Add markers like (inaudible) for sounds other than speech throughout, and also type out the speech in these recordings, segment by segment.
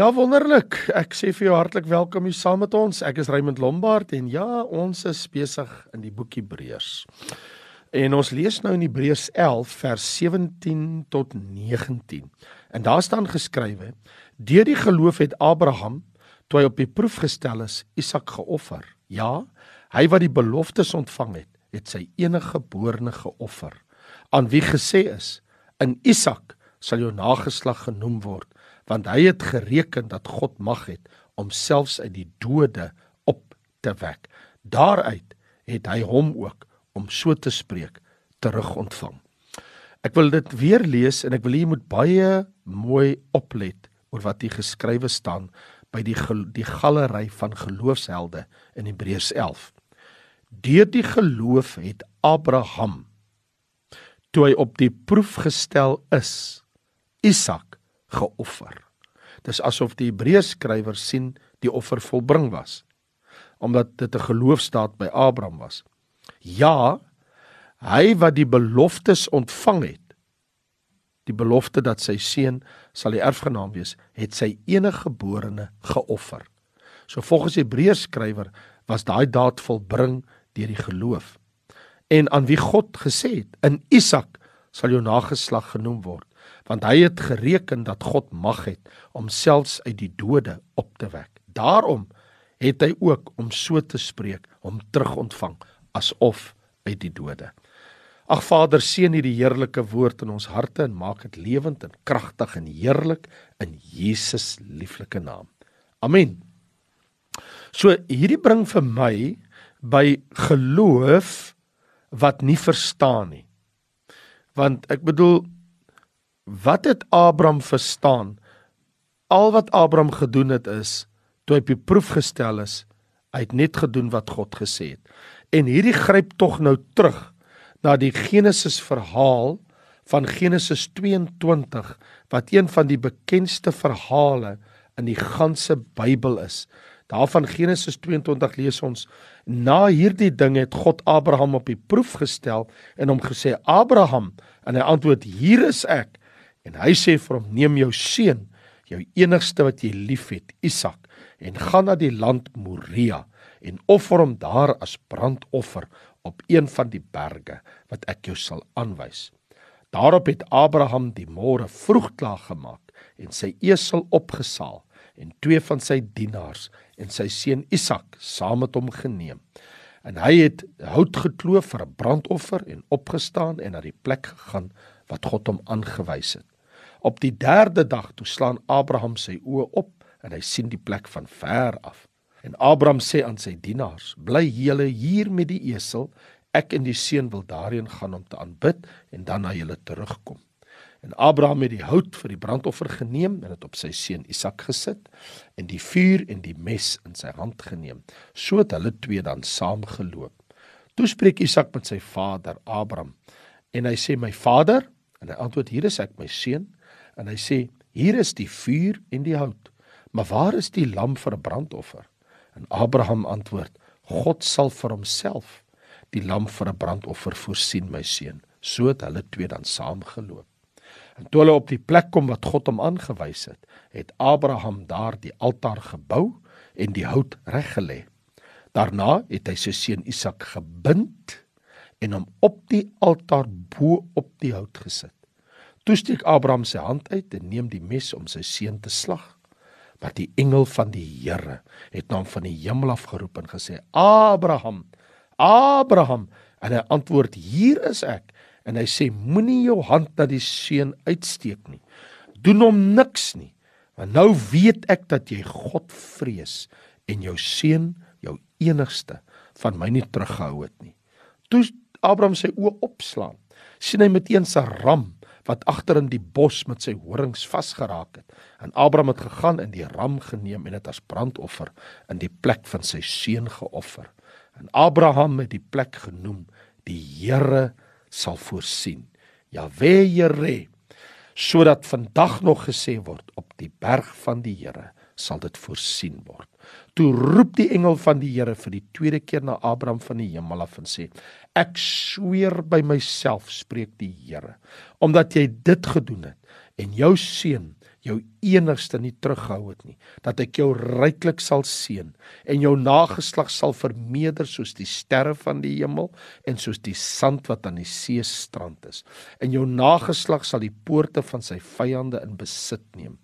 Ja, wonderlik. Ek sê vir jou hartlik welkom hier saam met ons. Ek is Raymond Lombard en ja, ons is besig in die boek Hebreërs. En ons lees nou in Hebreërs 11 vers 17 tot 19. En daar staan geskrywe: Deur die geloof het Abraham, toe hy op die proef gestel is, Isak geoffer. Ja, hy wat die beloftes ontvang het, het sy enige geborene geoffer, aan wie gesê is: In Isak sal jou nageslag genoem word want hy het gereken dat God mag het om selfs uit die dode op te wek. Daaruit het hy hom ook om so te spreek terug ontvang. Ek wil dit weer lees en ek wil jy moet baie mooi oplet oor wat hier geskrywe staan by die die galery van geloofshelde in Hebreërs 11. Deur die geloof het Abraham toe hy op die proef gestel is Isak geoffer. Dis asof die Hebreërs skrywer sien die offer volbring was omdat dit 'n geloofstaat by Abraham was. Ja, hy wat die beloftes ontvang het, die belofte dat sy seun sal die erfgenaam wees, het sy enige geborene geoffer. So volgens die Hebreërs skrywer was daai daad volbring deur die geloof. En aan wie God gesê het, in Isak sal jou nageslag genoem word want hy het gereken dat God mag het om selfs uit die dode op te wek. Daarom het hy ook om so te spreek, hom terugontvang asof uit die dode. Ag Vader, seën hierdie heerlike woord in ons harte en maak dit lewend en kragtig en heerlik in Jesus lieflike naam. Amen. So hierdie bring vir my by geloof wat nie verstaan nie. Want ek bedoel wat het Abraham verstaan? Al wat Abraham gedoen het is toe hy op die proef gestel is, hy het net gedoen wat God gesê het. En hierdie gryp tog nou terug na die Genesis verhaal van Genesis 22 wat een van die bekendste verhale in die ganse Bybel is. Daarvan Genesis 22 lees ons: Na hierdie ding het God Abraham op die proef gestel en hom gesê: "Abraham," en hy antwoord: "Hier is ek." En hy sê vir hom: "Neem jou seun, jou enigste wat jy liefhet, Isak, en gaan na die land Moria en offer hom daar as brandoffer op een van die berge wat ek jou sal aanwys." Daarop het Abraham die môre vroeg klaar gemaak en sy esel opgesaal en twee van sy dienaars en sy seun Isak saam met hom geneem. En hy het hout gekloof vir 'n brandoffer en opgestaan en na die plek gegaan wat God hom aangewys het. Op die 3de dag toe slaan Abraham sy oë op en hy sien die plek van ver af. En Abraham sê aan sy dienaars: "Bly julle hier met die esel, ek en die seun wil daarheen gaan om te aanbid en dan na julle terugkom." En Abraham het die hout vir die brandoffer geneem en dit op sy seun Isak gesit en die vuur en die mes in sy hand geneem. So het hulle twee dan saam geloop. Toe spreek Isak met sy vader Abraham en hy sê: "My vader?" En hy antwoord: "Hier is ek, my seun." En hy sê hier is die vuur en die hout maar waar is die lam vir 'n brandoffer? En Abraham antwoord God sal vir homself die lam vir 'n brandoffer voorsien my seun. So het hulle twee dan saamgeloop en toe hulle op die plek kom wat God hom aangewys het het Abraham daar die altaar gebou en die hout reggelê. Daarna het hy sy seun Isak gebind en hom op die altaar bo op die hout gesit Toe steek Abraham sy hand uit en neem die mes om sy seun te slag. Maar die engel van die Here het hom van die hemel af geroep en gesê: "Abraham, Abraham!" En hy antwoord: "Hier is ek." En hy sê: "Moenie jou hand na die seun uitsteek nie. Doen hom niks nie, want nou weet ek dat jy God vrees en jou seun, jou enigste, van my nie teruggehou het nie." Toe Abraham sy oë opslaan, sien hy meteen 'n ram wat agter in die bos met sy horings vasgeraak het. En Abraham het gegaan en die ram geneem en dit as brandoffer in die plek van sy seun geoffer. En Abraham het die plek genoem: Die Here sal voorsien. Jahwe Jire sodat vandag nog gesê word op die berg van die Here sal dit voorsien word. Toe roep die engel van die Here vir die tweede keer na Abraham van die hemel af en sê: Ek sweer by myself, spreek die Here, omdat jy dit gedoen het en jou seun, jou enigste nie terughou het nie dat ek jou ryklik sal seën en jou nageslag sal vermeerder soos die sterre van die hemel en soos die sand wat aan die see strand is. En jou nageslag sal die poorte van sy vyande in besit neem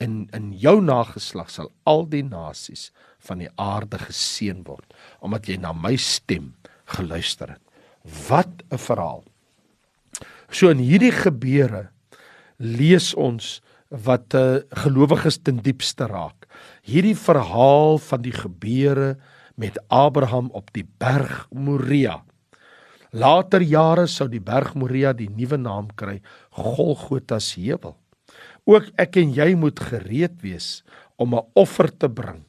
en in jou nageslag sal al die nasies van die aarde geseën word omdat jy na my stem geluister het wat 'n verhaal so in hierdie gebeure lees ons wat uh, gelowiges ten diepste raak. Hierdie verhaal van die gebeure met Abraham op die berg Moria. Later jare sou die berg Moria die nuwe naam kry Golgotha se heuwel. Ook ek en jy moet gereed wees om 'n offer te bring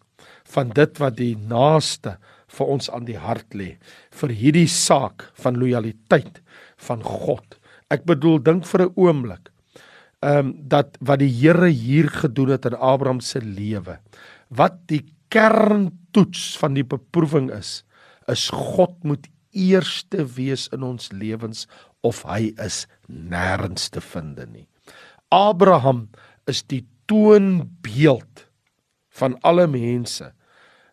van dit wat die naaste vir ons aan die hart lê vir hierdie saak van lojaliteit van God. Ek bedoel dink vir 'n oomblik ehm um, dat wat die Here hier gedoen het in Abraham se lewe. Wat die kerntoets van die beproewing is, is God moet eerste wees in ons lewens of hy is nêrens te vind nie. Abraham is die toonbeeld van alle mense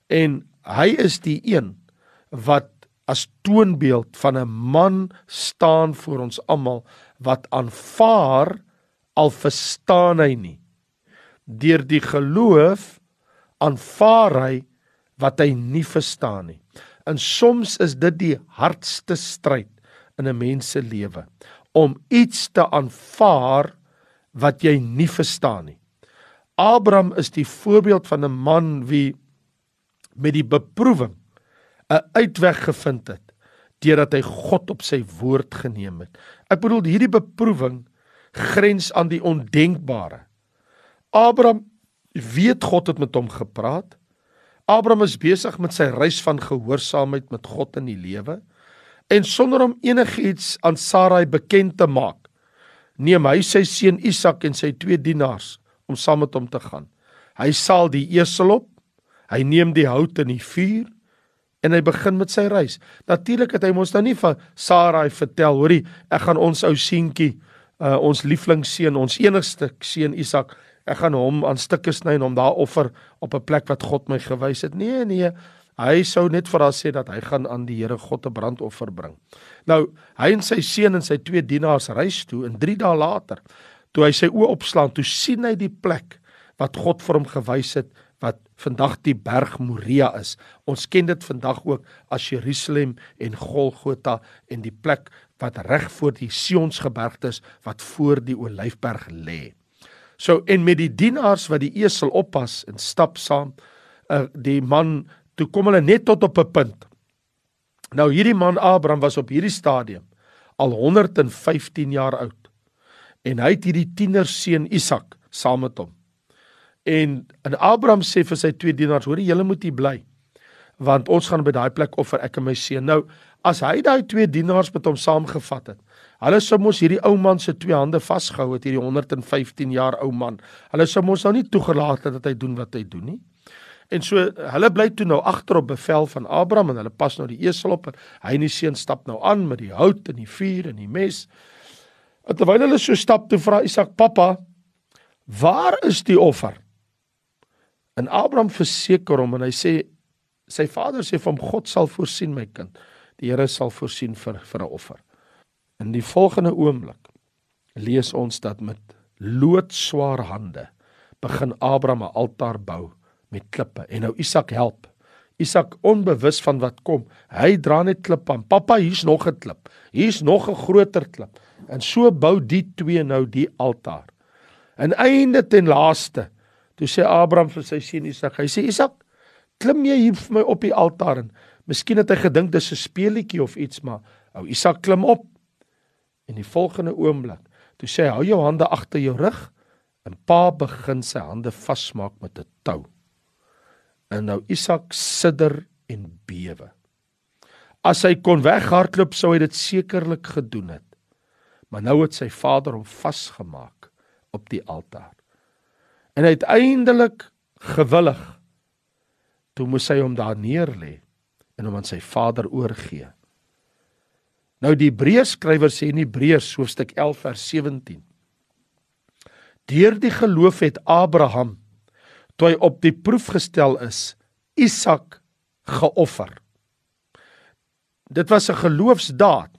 en hy is die een wat as toonbeeld van 'n man staan voor ons almal wat aanvaar al verstaan hy nie. Deur die geloof aanvaar hy wat hy nie verstaan nie. En soms is dit die hardste stryd in 'n mens se lewe om iets te aanvaar wat jy nie verstaan nie. Abraham is die voorbeeld van 'n man wie met die beproewing 'n uitweg gevind het deurdat hy God op sy woord geneem het. Ek bedoel hierdie beproewing grens aan die ondenkbare. Abraham weet God het met hom gepraat. Abraham is besig met sy reis van gehoorsaamheid met God in die lewe en sonder om enigiets aan Sarai bekend te maak, neem hy sy seun Isak en sy twee dienaars om saam met hom te gaan. Hy saal die esel op, hy neem die hout in die vuur en hy begin met sy reis. Natuurlik het hy mos nou nie vir Sarai vertel, hoorie, ek gaan ons ou seentjie uh, ons lieflingsseun, ons enigste seun Isak, ek gaan hom aan stukke sny en hom daar offer op 'n plek wat God my gewys het. Nee, nee. Hy sou net vir haar sê dat hy gaan aan die Here God 'n brandoffer bring. Nou, hy en sy seun en sy twee dienaars reis toe en 3 dae later, toe hy sy oë opslaan, toe sien hy die plek wat God vir hom gewys het wat vandag die berg Moria is. Ons ken dit vandag ook as Jerusalem en Golgotha en die plek wat reg voor die Sionsgebergte is wat voor die Olyfberg lê. So en met die dienaars wat die esel oppas en stap saam, uh, die man toe kom hulle net tot op 'n punt. Nou hierdie man Abraham was op hierdie stadium al 115 jaar oud en hy het hierdie tienerseun Isak saam met hom. En en Abraham sê vir sy twee dienaars: "Hoor, julle moet hier bly, want ons gaan by daai plek offer ek en my seun." Nou, as hy daai twee dienaars met hom saamgevat het, hulle sou mos hierdie ou man se twee hande vasgehou het, hierdie 115 jaar ou man. Hulle sou mos nou nie toegelaat het dat hy doen wat hy doen nie. En so hulle bly toe nou agter op bevel van Abraham en hulle pas nou die esel op en hy en die seun stap nou aan met die hout en die vuur en die mes. En terwyl hulle so stap toe vra Isak: "Pappa, waar is die offer?" En Abraham verseker hom en hy sê sy vader sê hom God sal voorsien my kind. Die Here sal voorsien vir vir 'n offer. In die volgende oomblik lees ons dat met loodswaar hande begin Abraham 'n altaar bou met klippe en nou Isak help. Isak onbewus van wat kom. Hy dra net klip aan. Pappa, hier's nog 'n klip. Hier's nog 'n groter klip. En so bou die twee nou die altaar. En einde ten laaste Toe sê Abraham vir sy seun Isak, hy sê Isak, klim jy hier vir my op die altaar en miskien het hy gedink dis 'n speelietjie of iets, maar ou Isak klim op. En die volgende oomblik, toe sê hy, hou jou hande agter jou rug en pa begin sy hande vasmaak met 'n tou. En nou Isak sidder en bewe. As hy kon weghardloop sou hy dit sekerlik gedoen het. Maar nou het sy vader hom vasgemaak op die altaar en uiteindelik gewillig toe moes hy hom daar neer lê en hom aan sy vader oorgee. Nou die Hebreërs skrywer sê in Hebreërs hoofstuk 11 vers 17 Deur die geloof het Abraham toe hy op die proef gestel is, Isak geoffer. Dit was 'n geloofsdaad.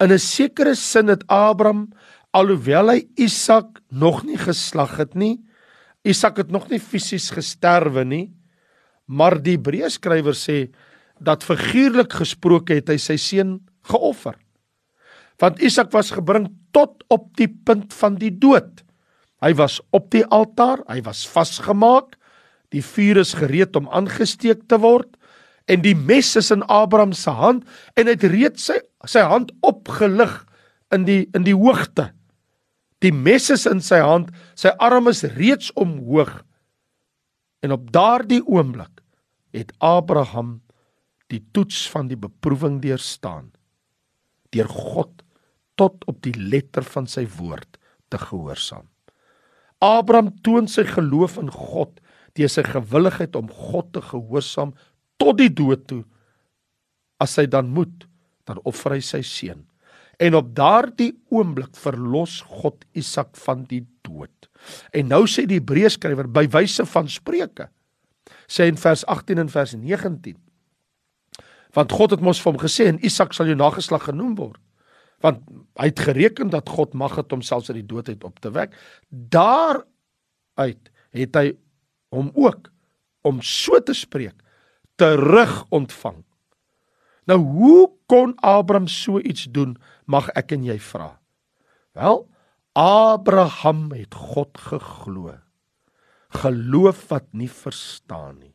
In 'n sekere sin het Abraham alhoewel hy Isak nog nie geslag het nie, Isak het nog nie fisies gesterwe nie, maar die Hebreërskrywer sê dat figuurlik gesproke het hy sy seun geoffer. Want Isak was gebring tot op die punt van die dood. Hy was op die altaar, hy was vasgemaak. Die vuur is gereed om aangesteek te word en die mes is in Abraham se hand en hy het reeds sy sy hand opgelig in die in die hoogte. Die mes is in sy hand, sy arm is reeds omhoog. En op daardie oomblik het Abraham die toets van die beproewing deurstaan deur God tot op die letter van sy woord te gehoorsaam. Abraham toon sy geloof in God deur sy gewilligheid om God te gehoorsaam tot die dood toe. As hy dan moet, dan offer hy sy seun. En op daardie oomblik verlos God Isak van die dood. En nou sê die Hebreërskrywer by wyse van Spreuke sê in vers 18 en vers 19 want God het mos vir hom gesê en Isak sal jou nageslag genoem word. Want hy het gereken dat God mag het homself uit die dood uit op te wek. Daaruit het hy hom ook om so te spreek terug ontvang nou hoe kon Abraham so iets doen mag ek en jy vra? Wel Abraham het God geglo. Geloof wat nie verstaan nie.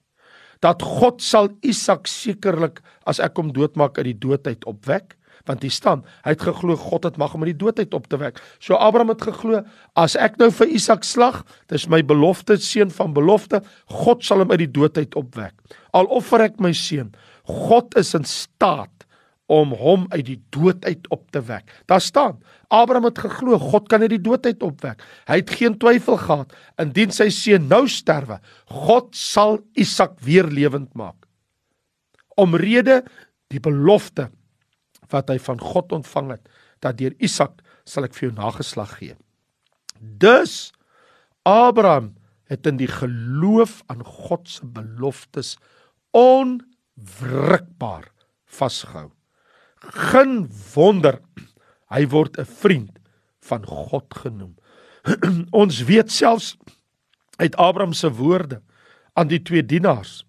Dat God sal Isak sekerlik as ek hom doodmaak uit die doodheid opwek want hier staan hy het geglo God het mag om uit die doodheid op te wek. So Abraham het geglo as ek nou vir Isak slag dis my belofte seun van belofte God sal hom uit die doodheid opwek. Al offer ek my seun God is in staat om hom uit die dood uit op te wek. Daar staan, Abraham het geglo God kan uit die dood uit opwek. Hy het geen twyfel gehad indien sy seun nou sterwe, God sal Isak weer lewend maak. Omrede die belofte wat hy van God ontvang het dat deur Isak sal ek vir jou nageslag gee. Dus Abraham het in die geloof aan God se beloftes onwrikbaar vasgehou geen wonder hy word 'n vriend van God genoem. (clears throat) Ons weet selfs uit Abraham se woorde aan die twee dienaars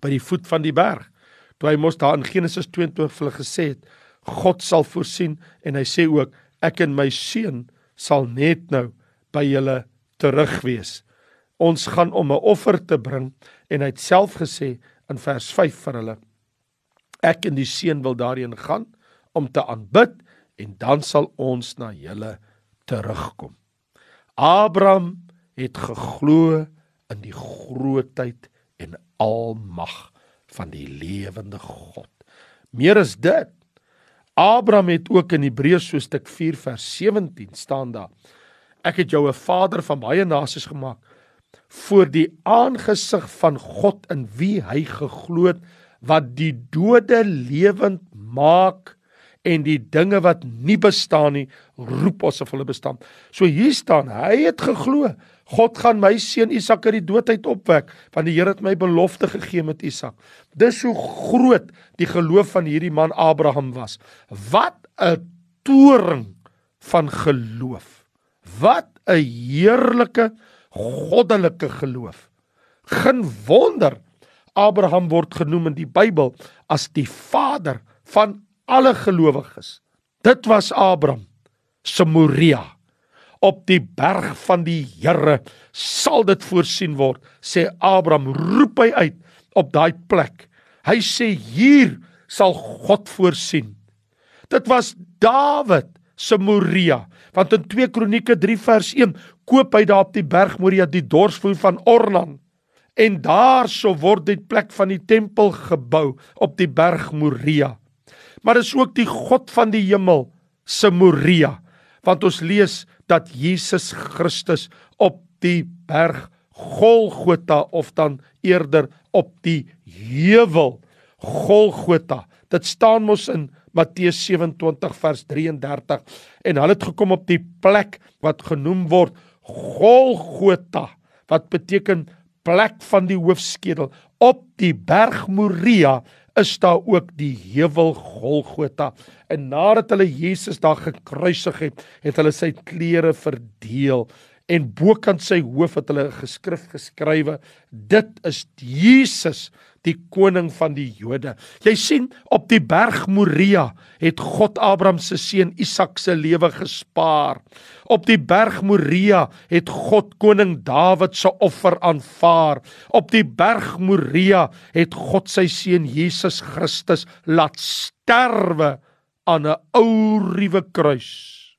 by die voet van die berg. Toe hy mos daar in Genesis 22 vir hulle gesê het, God sal voorsien en hy sê ook ek en my seun sal net nou by julle terug wees. Ons gaan om 'n offer te bring en hy het self gesê in vers 5 vir hulle Ek en die seun wil daarheen gaan om te aanbid en dan sal ons na julle terugkom. Abraham het geglo in die grootheid en almag van die lewende God. Meer as dit, Abraham het ook in Hebreërs so stuk 4 vers 17 staan daar. Ek het jou 'n vader van baie nasies gemaak voor die aangesig van God in wie hy geglo het wat die dode lewend maak en die dinge wat nie bestaan nie roep asof hulle bestaan. So hier staan, hy het geglo, God gaan my seun Isak uit die dood uit opwek, want die Here het my belofte gegee met Isak. Dis hoe groot die geloof van hierdie man Abraham was. Wat 'n toring van geloof. Wat 'n heerlike goddelike geloof. Geen wonder Abraham word genoem in die Bybel as die vader van alle gelowiges. Dit was Abraham se Moria. Op die berg van die Here sal dit voorsien word, sê Abraham, roep hy uit op daai plek. Hy sê hier sal God voorsien. Dit was Dawid se Moria, want in 2 Kronieke 3 vers 1 koop hy daar op die berg Moria die dorsvoer van Ornan en daarso word die plek van die tempel gebou op die berg Moria. Maar dis ook die God van die hemel se Moria, want ons lees dat Jesus Christus op die berg Golgotha of dan eerder op die heuwel Golgotha. Dit staan mos in Matteus 27 vers 33 en hulle het gekom op die plek wat genoem word Golgotha wat beteken plek van die hoofskedel. Op die berg Moria is daar ook die heuwel Golgotha. En nadat hulle Jesus daar gekruisig het het hulle sy klere verdeel en bokant sy hoof het hulle 'n geskrif geskrywe dit is Jesus die koning van die Jode. Jy sien op die berg Moria het God Abraham se seun Isak se lewe gespaar. Op die berg Moria het God koning Dawid se offer aanvaar. Op die berg Moria het God sy seun Jesus Christus laat sterwe aan 'n ou ruwe kruis.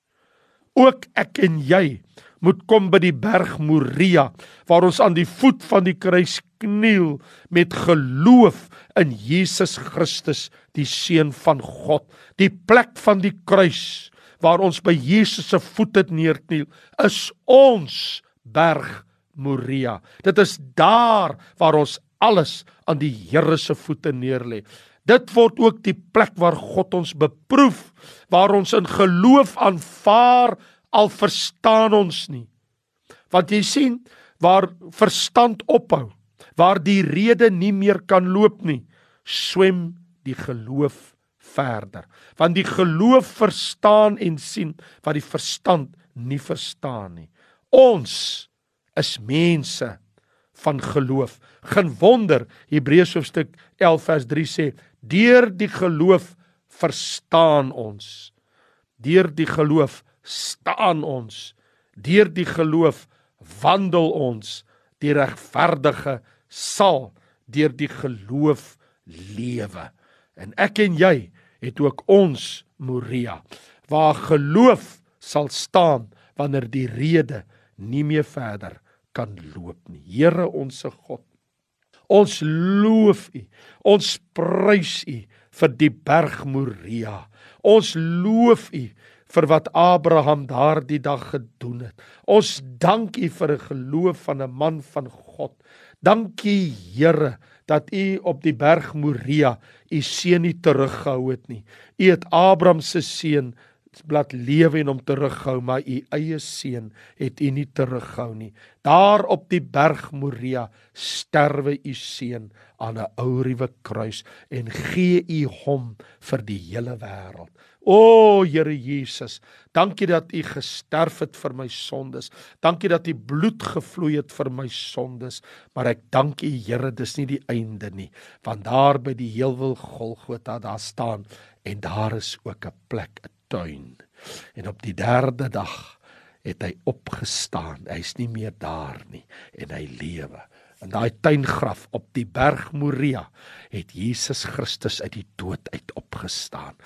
Ook ek en jy moet kom by die berg Moria waar ons aan die voet van die kruis kniel met geloof in Jesus Christus die seun van God. Die plek van die kruis waar ons by Jesus se voete neerkniel is ons berg Moria. Dit is daar waar ons alles aan die Here se voete neerlê. Dit word ook die plek waar God ons beproef waar ons in geloof aanvaar al verstaan ons nie. Want jy sien waar verstand ophou, waar die rede nie meer kan loop nie, swem die geloof verder. Want die geloof verstaan en sien wat die verstand nie verstaan nie. Ons is mense van geloof. Geen wonder Hebreërs hoofstuk 11 vers 3 sê: "Deur die geloof verstaan ons." Deur die geloof staan ons. Deur die geloof wandel ons. Die regverdige sal deur die geloof lewe. En ek en jy het ook ons Moria waar geloof sal staan wanneer die rede nie meer verder kan loop nie. Here ons se God ons loof u. Ons prys u vir die berg Moria. Ons loof u vir wat Abraham daardie dag gedoen het. Ons dank U vir 'n geloof van 'n man van God. Dankie Here dat U op die berg Moria U seun nie teruggehou het nie. U het Abraham se seun blad lewe en hom terughou, maar u eie seun het u nie terughou nie. Daar op die berg Moria sterwe u seun aan 'n ou ruwe kruis en gee u hom vir die hele wêreld. O Here Jesus, dankie dat U gesterf het vir my sondes. Dankie dat U bloed gevloei het vir my sondes. Maar ek dank U Here, dis nie die einde nie, want daar by die heelwil Golgotha daar staan en daar is ook 'n plek, 'n tuin. En op die derde dag het hy opgestaan. Hy's nie meer daar nie en hy lewe. In daai tuingraf op die berg Moria het Jesus Christus uit die dood uit opgestaan.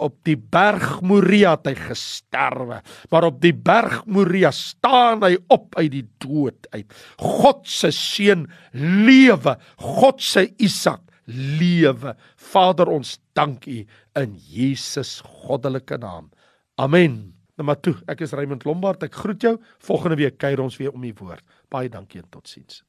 Op die berg Moria het hy gesterwe, maar op die berg Moria staan hy op uit die dood uit. God se seun lewe, God se Isak lewe. Vader, ons dank U in Jesus goddelike naam. Amen. Nou maar toe, ek is Raymond Lombard. Ek groet jou. Volgende week kuier ons weer om die woord. Baie dankie en totsiens.